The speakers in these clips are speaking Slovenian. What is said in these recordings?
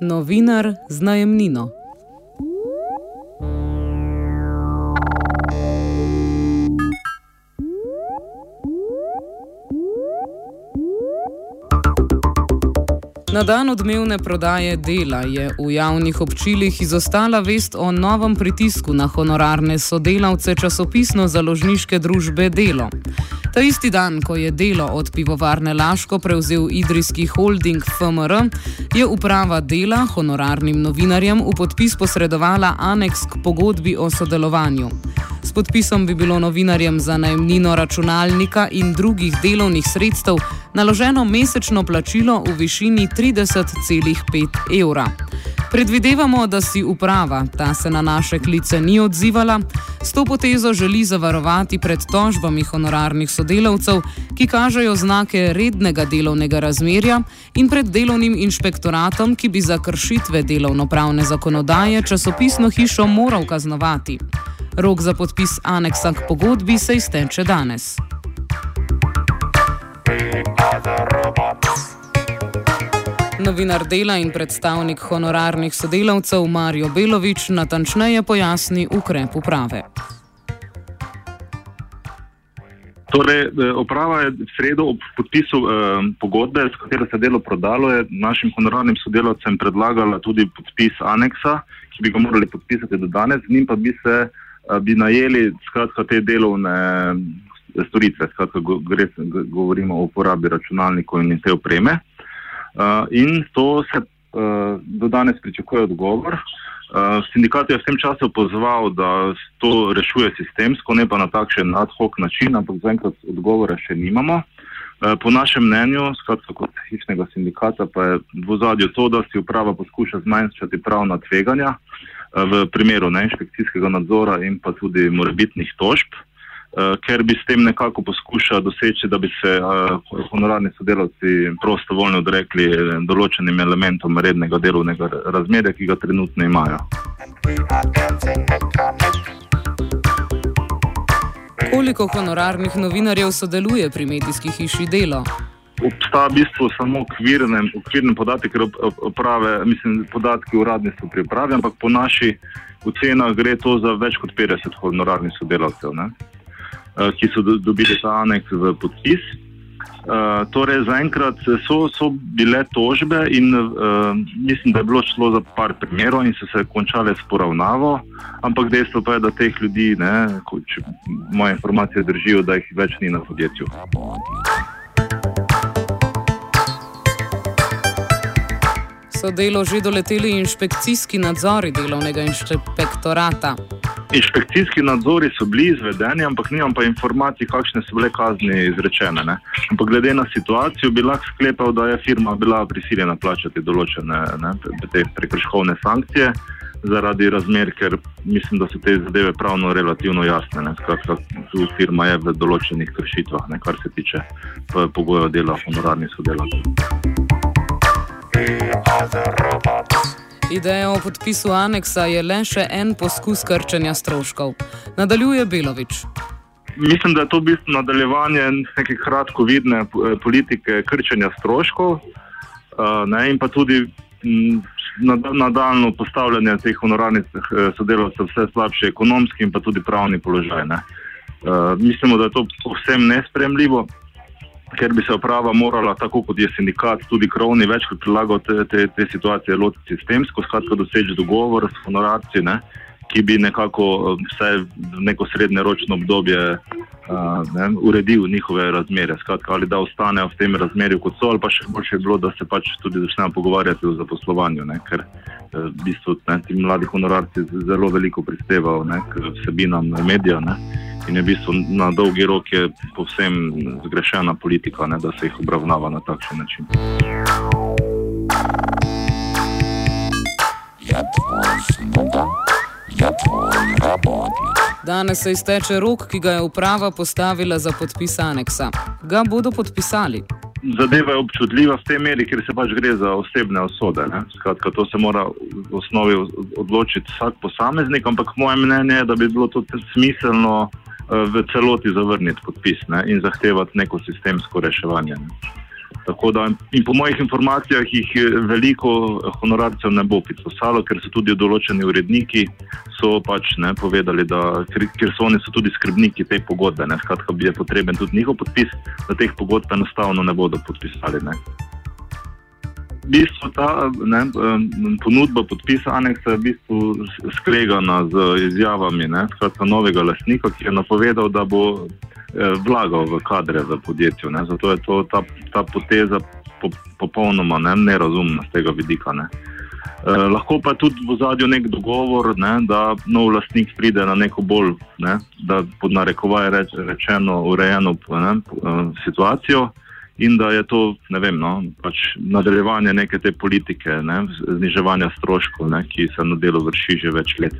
Novinar z najemnino. Na dan odmevne prodaje dela je v javnih občilih izostala vest o novem pritisku na honorarne sodelavce časopisno-založniške družbe Delo. Ta isti dan, ko je delo od pivovarne Laško prevzel idrijski holding FMR, je uprava dela honorarnim novinarjem v podpis posredovala aneks k pogodbi o sodelovanju. S podpisom bi bilo novinarjem za najemnino računalnika in drugih delovnih sredstev naloženo mesečno plačilo v višini 30,5 evra. Predvidevamo, da si uprava, ta se na naše klice ni odzivala, s to potezo želi zavarovati pred tožbami honorarnih sodelavcev, ki kažejo znake rednega delovnega razmerja in pred delovnim inšpektoratom, ki bi za kršitve delovno-pravne zakonodaje časopisno hišo moral kaznovati. Rok za podpis aneksa k pogodbi se izteče danes. Novinar dela in predstavnik honorarnih sodelavcev Marijo Belovič natančneje pojasni ukrep uprave. Torej, uprava je v sredo ob podpisu eh, pogodbe, s katero se delo prodalo, našim honorarnim sodelavcem predlagala tudi podpis aneksa, ki bi ga morali podpisati do danes, z njim pa bi se eh, bi najeli skratka, te delovne storitve, skratka, gre, govorimo o uporabi računalnikov in te opreme. Uh, in to se uh, do danes pričakuje odgovor. Uh, sindikat je v tem času pozval, da to rešuje sistemsko, ne pa na takšen ad hoc način, ampak zaenkrat odgovora še nimamo. Uh, po našem mnenju, skratka kot hišnega sindikata, pa je v zadju to, da si uprava poskuša zmanjšati pravna tveganja uh, v primeru neinšpekcijskega nadzora in pa tudi morebitnih tožb. Uh, ker bi s tem nekako poskušal doseči, da bi se uh, honorarni sodelavci prostovoljno odrekli določenim elementom rednega delovnega razmerja, ki ga trenutno imajo. Koliko honorarnih novinarjev sodeluje pri medijski hiši Delo? Obstaja v bistvu samo okvirne, okvirne podatke, ker oprave, mislim, podatki uradni so pri upravi, ampak po naših ocenah gre to za več kot 50 honorarnih sodelavcev. Ne? Ki so dobili ta aneks v podpis. Uh, torej, zaenkrat so, so bile tožbe, in uh, mislim, da je bilo šlo za par primerov, in so se končale s poravnavo, ampak dejstvo pa je, da teh ljudi, ne, če moje informacije držijo, da jih več ni na podjetju. So delo že doleteli inšpekcijski nadzori delovnega inšpektorata. Inšpekcijski nadzori so bili izvedeni, ampak nimam pa informacij, kakšne so bile kazni izrečene. Ne? Ampak glede na situacijo bi lahko sklepal, da je firma bila prisiljena plačati določene ne, te prekrškovne sankcije zaradi razmer, ker mislim, da so te zadeve pravno relativno jasne. Skratka, tu firma je v določenih kršitvah, ne, kar se tiče pogojev dela honorarnih sodelavcev. Ideja o podpisu aneksa je le še en poskus krčenja stroškov. Nadaljuje Belovič. Mislim, da je to v bistvu nadaljevanje neke kratkovidne politike krčenja stroškov ne, in pa tudi nadaljno postavljanje teh honorarnih sodelavcev vse slabši ekonomski in pa tudi pravni položaj. Ne. Mislimo, da je to povsem nespremljivo. Ker bi se uprava morala, tako kot je sindikat, tudi krovni, večkrat prilagati te, te, te situacije lotiti sistemsko, skratka doseči dogovor s honorarci, ne, ki bi nekako eh, vse neko srednjeročno obdobje uh, ne, uredil njihove razmere, skratka ali da ostanejo v tem razmerju kot so, ali pa še boljše je bilo, da se pač tudi začnejo pogovarjati o zaposlovanju, ne, ker uh, v bistvu ne, ti mladi honorarci zelo veliko prispevajo ne, k vsebinam medija. Ne, In je v bistvu na dolgi rok je povsem zgrešena politika, ne, da se jih obravnava na takšen način. Danes se izteče rok, ki ga je uprava postavila za podpis aneksa. Ga bodo podpisali. Zadeva je občutljiva v tej meri, ker se pač gre za osebne osode. ne. Skratka, to se mora v osnovi odločiti vsak posameznik, ampak moje mnenje je, da bi bilo to smiselno eh, v celoti zavrniti podpis ne, in zahtevati neko sistemsko reševanje. Ne. Tako da, in po mojih informacijah jih veliko honorarcev ne bo podpisalo, ker so tudi določeni uredniki pač ne, povedali, da ker, ker so oni so tudi skrbniki te pogodbe. Ne, skratka, bi je potreben tudi njihov podpis, da teh pogodb enostavno ne bodo podpisali. Ne. V bistvu ta ne, ponudba podpisa aneksa je v bistvu skregana z izjavami ne, skratka, novega lastnika, ki je napovedal, da bo vlagal v kadre v podjetju. Ne. Zato je ta, ta poteza po, popolnoma ne, nerazumna z tega vidika. Ne. Eh, lahko pa tudi v zadju nek dogovor, ne, da nov lastnik pride na neko bolj, ne, da pod narekovaj reč, rečeno, urejeno ne, eh, situacijo in da je to ne vem, no, pač nadaljevanje neke te politike, ne, zniževanja stroškov, ne, ki se na delu vrši že več let.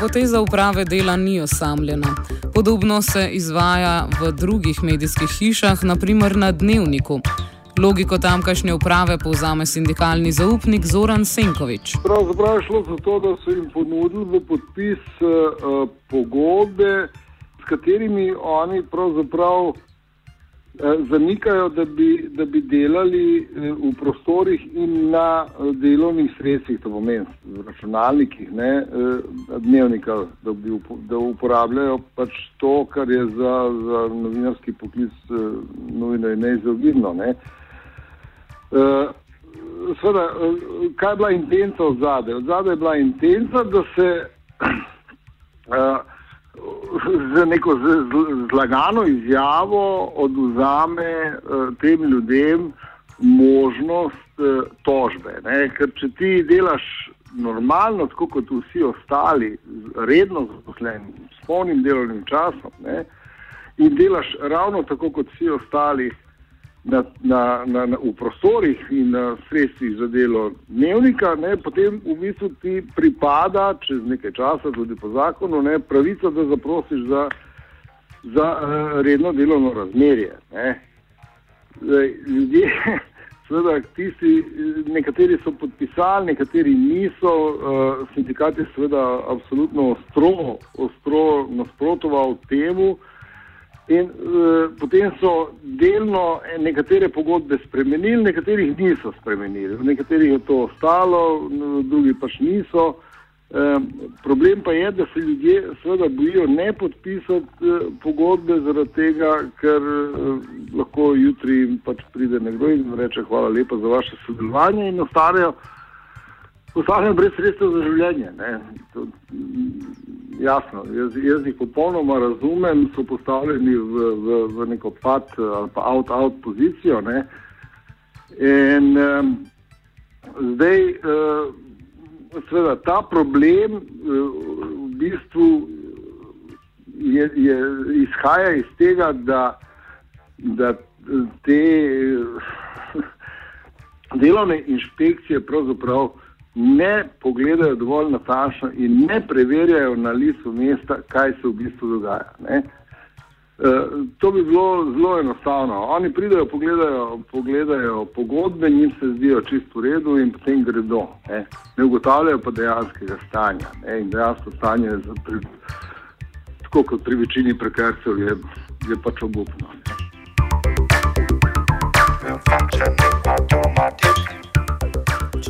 Poteza uprave dela ni osamljena. Podobno se izvaja v drugih medijskih hišah, naprimer na dnevniku. Logiko tamkajšnje uprave povzame sindikalni zaupnik Zoran Senkovič. Pravzaprav je šlo za to, da so jim ponudili v podpis uh, pogodbe, s katerimi oni pravzaprav zanikajo, da bi, da bi delali uh, v prostorih in na uh, delovnih sredstvih, to pomeni v računalnikih, ne, dnevnika, da, bi da uporabljajo pač to, kar je za, za novinarski poklic nujno in neizogibno. Ne. Sveda, kaj je bila intenca od zadaj? Od zadaj je bila intenca, da se uh, z neko z, z, zlagano izjavo oduzame uh, tem ljudem možnost uh, tožbe. Ne? Ker če ti delaš normalno, tako kot vsi ostali, redno zaposleni, s polnim delovnim časom, ne? in delaš ravno tako kot vsi ostali, na, na, na, na, v prostorih in na sredstvih za delo dnevnika, ne, potem v bistvu ti pripada, čez nekaj časa, tudi po zakonu, ne, pravica, da zaprosiš za, za uh, redno delovno razmerje. Ne. Zdaj, ljudje, seveda, tisti, nekateri so podpisali, nekateri niso, uh, sindikat je seveda absolutno ostro, ostro nasprotoval temu. In uh, potem so delno eh, nekatere pogodbe spremenili, nekaterih niso spremenili. V nekaterih je to ostalo, v drugi pač niso. Um, problem pa je, da se ljudje seveda bojijo ne podpisati uh, pogodbe zaradi tega, ker uh, lahko jutri jim pač pride nekdo in reče hvala lepa za vaše sodelovanje in ostanejo, ostanejo brez sredstev za življenje. Ne. To, jasno, jaz, jaz jih popolnoma razumem, so postavljeni v, v, v neko pad ali pa out-out pozicijo. Ne. In um, zdaj, uh, seveda, ta problem uh, v bistvu je, je, izhaja iz tega, da, da te uh, delovne inšpekcije pravzaprav ne pogledajo dovolj natančno in ne preverjajo na listu mesta, kaj se v bistvu dogaja. Ne. Uh, to bi bilo zelo enostavno. Oni pridejo, pogledajo, pogledajo pogodbe, njim se zdijo čisto v redu in potem gredo. Ne, ne ugotavljajo pa dejanskega stanja. Ne, in dejansko stanje je, pri, tako kot pri večini prekarcev, je, je pač obupno.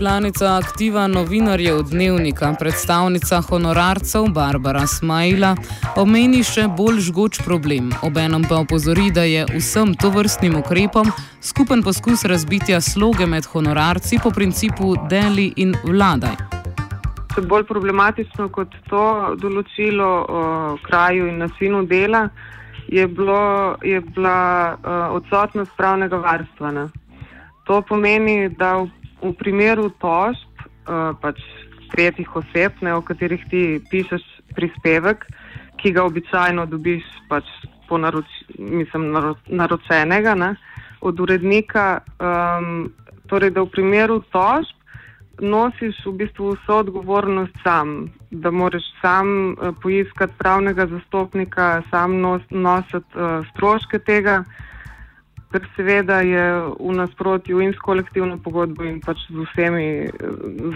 Članica aktiva novinarjev dnevnika, predstavnica honorarcev Barbara Smajla, omeni še bolj žgoč problem, obenem pa opozori, da je vsem tovrstnim ukrepom skupen poskus razbitja sloge med honorarci po principu deli in vladaj. Bolj problematično kot to določilo o kraju in nasinu dela je, bilo, je bila uh, odsotnost pravnega varstva. Ne. To pomeni, da v, v primeru tožb, uh, pač tretjih oseb, ne, o katerih ti pišeš prispevek, ki ga običajno dobiš pač po naroč, mislim, naro, naročenega ne, od urednika, um, torej da v primeru tožb nosiš v bistvu vso odgovornost sam, da moraš sam uh, poiskati pravnega zastopnika, sam nos, nositi uh, stroške tega, kar seveda je v nasprotju in s kolektivno pogodbo in pač z vsemi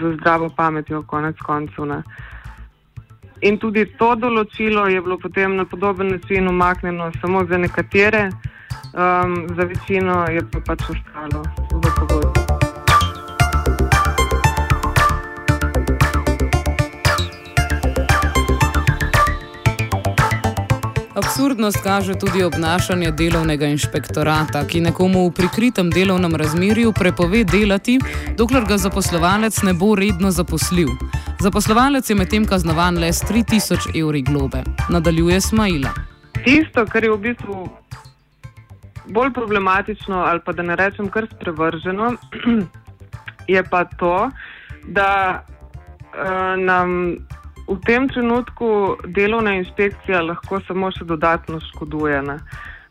za zdravo pametjo, konec koncev. Ne. In tudi to določilo je bilo potem na podoben način umaknjeno samo za nekatere, um, za večino je pa pač ostalo Absurdnost kaže tudi obnašanje delovnega inšpektorata, ki nekomu v prikritem delovnem razmerju prepove delati, dokler ga zaposlovalec ne bo redno zaposlil. Zaposlovalec je medtem kaznovan le s 3000 evri globe. Nadaljuje Smajla. Tisto, kar je v bistvu bolj problematično, ali pa da ne rečem kar sprevrženo, je pa to, da uh, nam v tem trenutku delovna inšpekcija lahko samo še dodatno škoduje. Ne?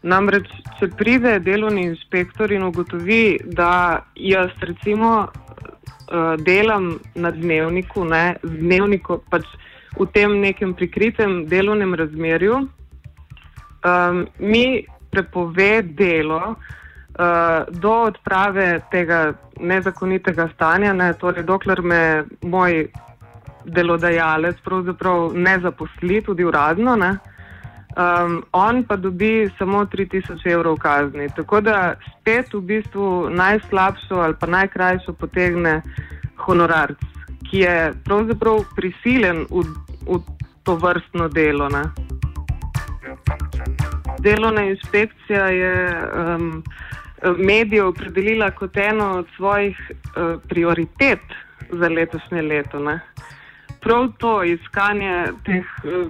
Namreč, če pride delovni inšpektor in ugotovi, da jaz recimo uh, delam na dnevniku, ne, dnevniku pač v tem nekem prikritem delovnem razmerju, um, mi prepove delo uh, do odprave tega nezakonitega stanja, ne, torej dokler me moj delodajalec pravzaprav ne zaposli, tudi uradno, ne, um, on pa dobi samo 3000 evrov kazni. Tako da spet v bistvu najslabšo ali pa najkrajšo potegne honorarc, ki je pravzaprav prisilen v, v to vrstno delo. Ne. Delovna inšpekcija je um, medijev opredelila kot eno od svojih uh, prioritet za letošnje leto. Ne prav to iskanje teh uh,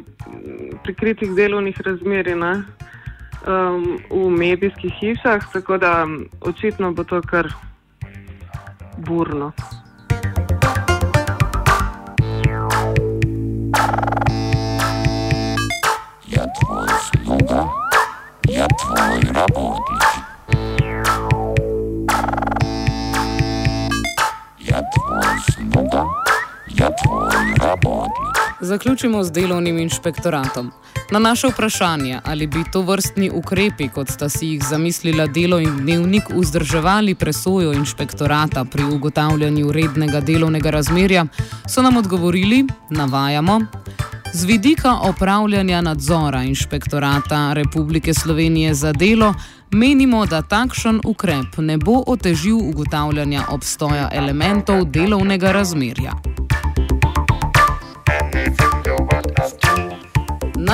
prikritih delovnih razmer um, v medijskih hišah, tako da očitno bo to kar burno. Ja, tvoj sluga, ja, tvoj rabotnik. Zaključimo z delovnim inšpektoratom. Na naše vprašanje, ali bi to vrstni ukrepi, kot sta si jih zamislila delo in dnevnik, vzdrževali presojo inšpektorata pri ugotavljanju rednega delovnega razmerja, so nam odgovorili: navajamo. Z vidika opravljanja nadzora inšpektorata Republike Slovenije za delo menimo, da takšen ukrep ne bo otežil ugotavljanja obstoja elementov delovnega razmerja.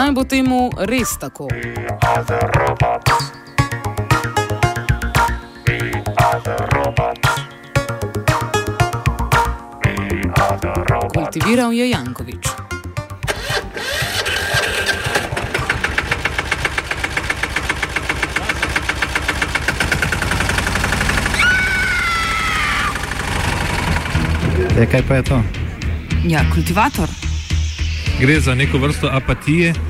Naj bo temu res tako. Kultiviral je Jankovič. Je, kaj pa je to? Ja, kultivator. Gre za neko vrsto apatije.